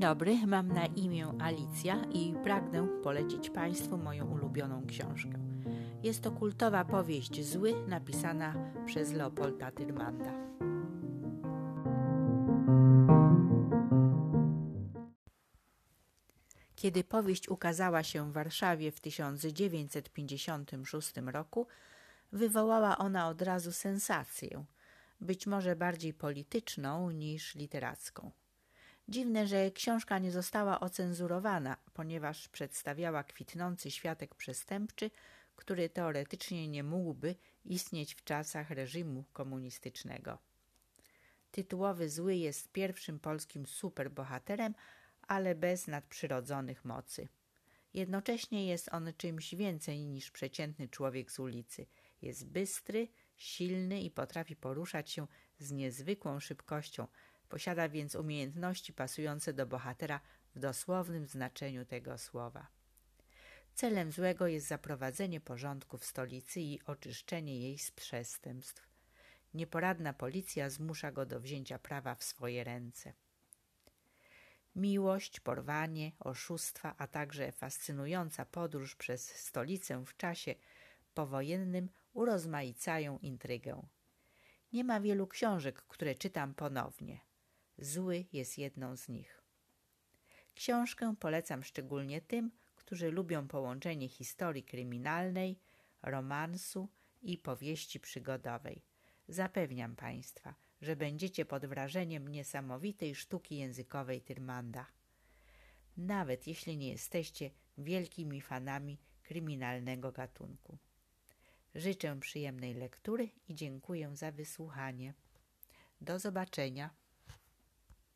dobry, mam na imię Alicja i pragnę polecić Państwu moją ulubioną książkę. Jest to kultowa powieść Zły, napisana przez Leopolda Tyrmanda. Kiedy powieść ukazała się w Warszawie w 1956 roku, wywołała ona od razu sensację, być może bardziej polityczną niż literacką. Dziwne, że książka nie została ocenzurowana, ponieważ przedstawiała kwitnący światek przestępczy, który teoretycznie nie mógłby istnieć w czasach reżimu komunistycznego. Tytułowy Zły jest pierwszym polskim superbohaterem, ale bez nadprzyrodzonych mocy. Jednocześnie jest on czymś więcej niż przeciętny człowiek z ulicy. Jest bystry, silny i potrafi poruszać się z niezwykłą szybkością. Posiada więc umiejętności pasujące do bohatera w dosłownym znaczeniu tego słowa. Celem złego jest zaprowadzenie porządku w stolicy i oczyszczenie jej z przestępstw. Nieporadna policja zmusza go do wzięcia prawa w swoje ręce. Miłość, porwanie, oszustwa, a także fascynująca podróż przez stolicę w czasie powojennym urozmaicają intrygę. Nie ma wielu książek, które czytam ponownie. Zły jest jedną z nich. Książkę polecam szczególnie tym, którzy lubią połączenie historii kryminalnej, romansu i powieści przygodowej. Zapewniam Państwa, że będziecie pod wrażeniem niesamowitej sztuki językowej Tyrmanda. Nawet jeśli nie jesteście wielkimi fanami kryminalnego gatunku. Życzę przyjemnej lektury i dziękuję za wysłuchanie. Do zobaczenia.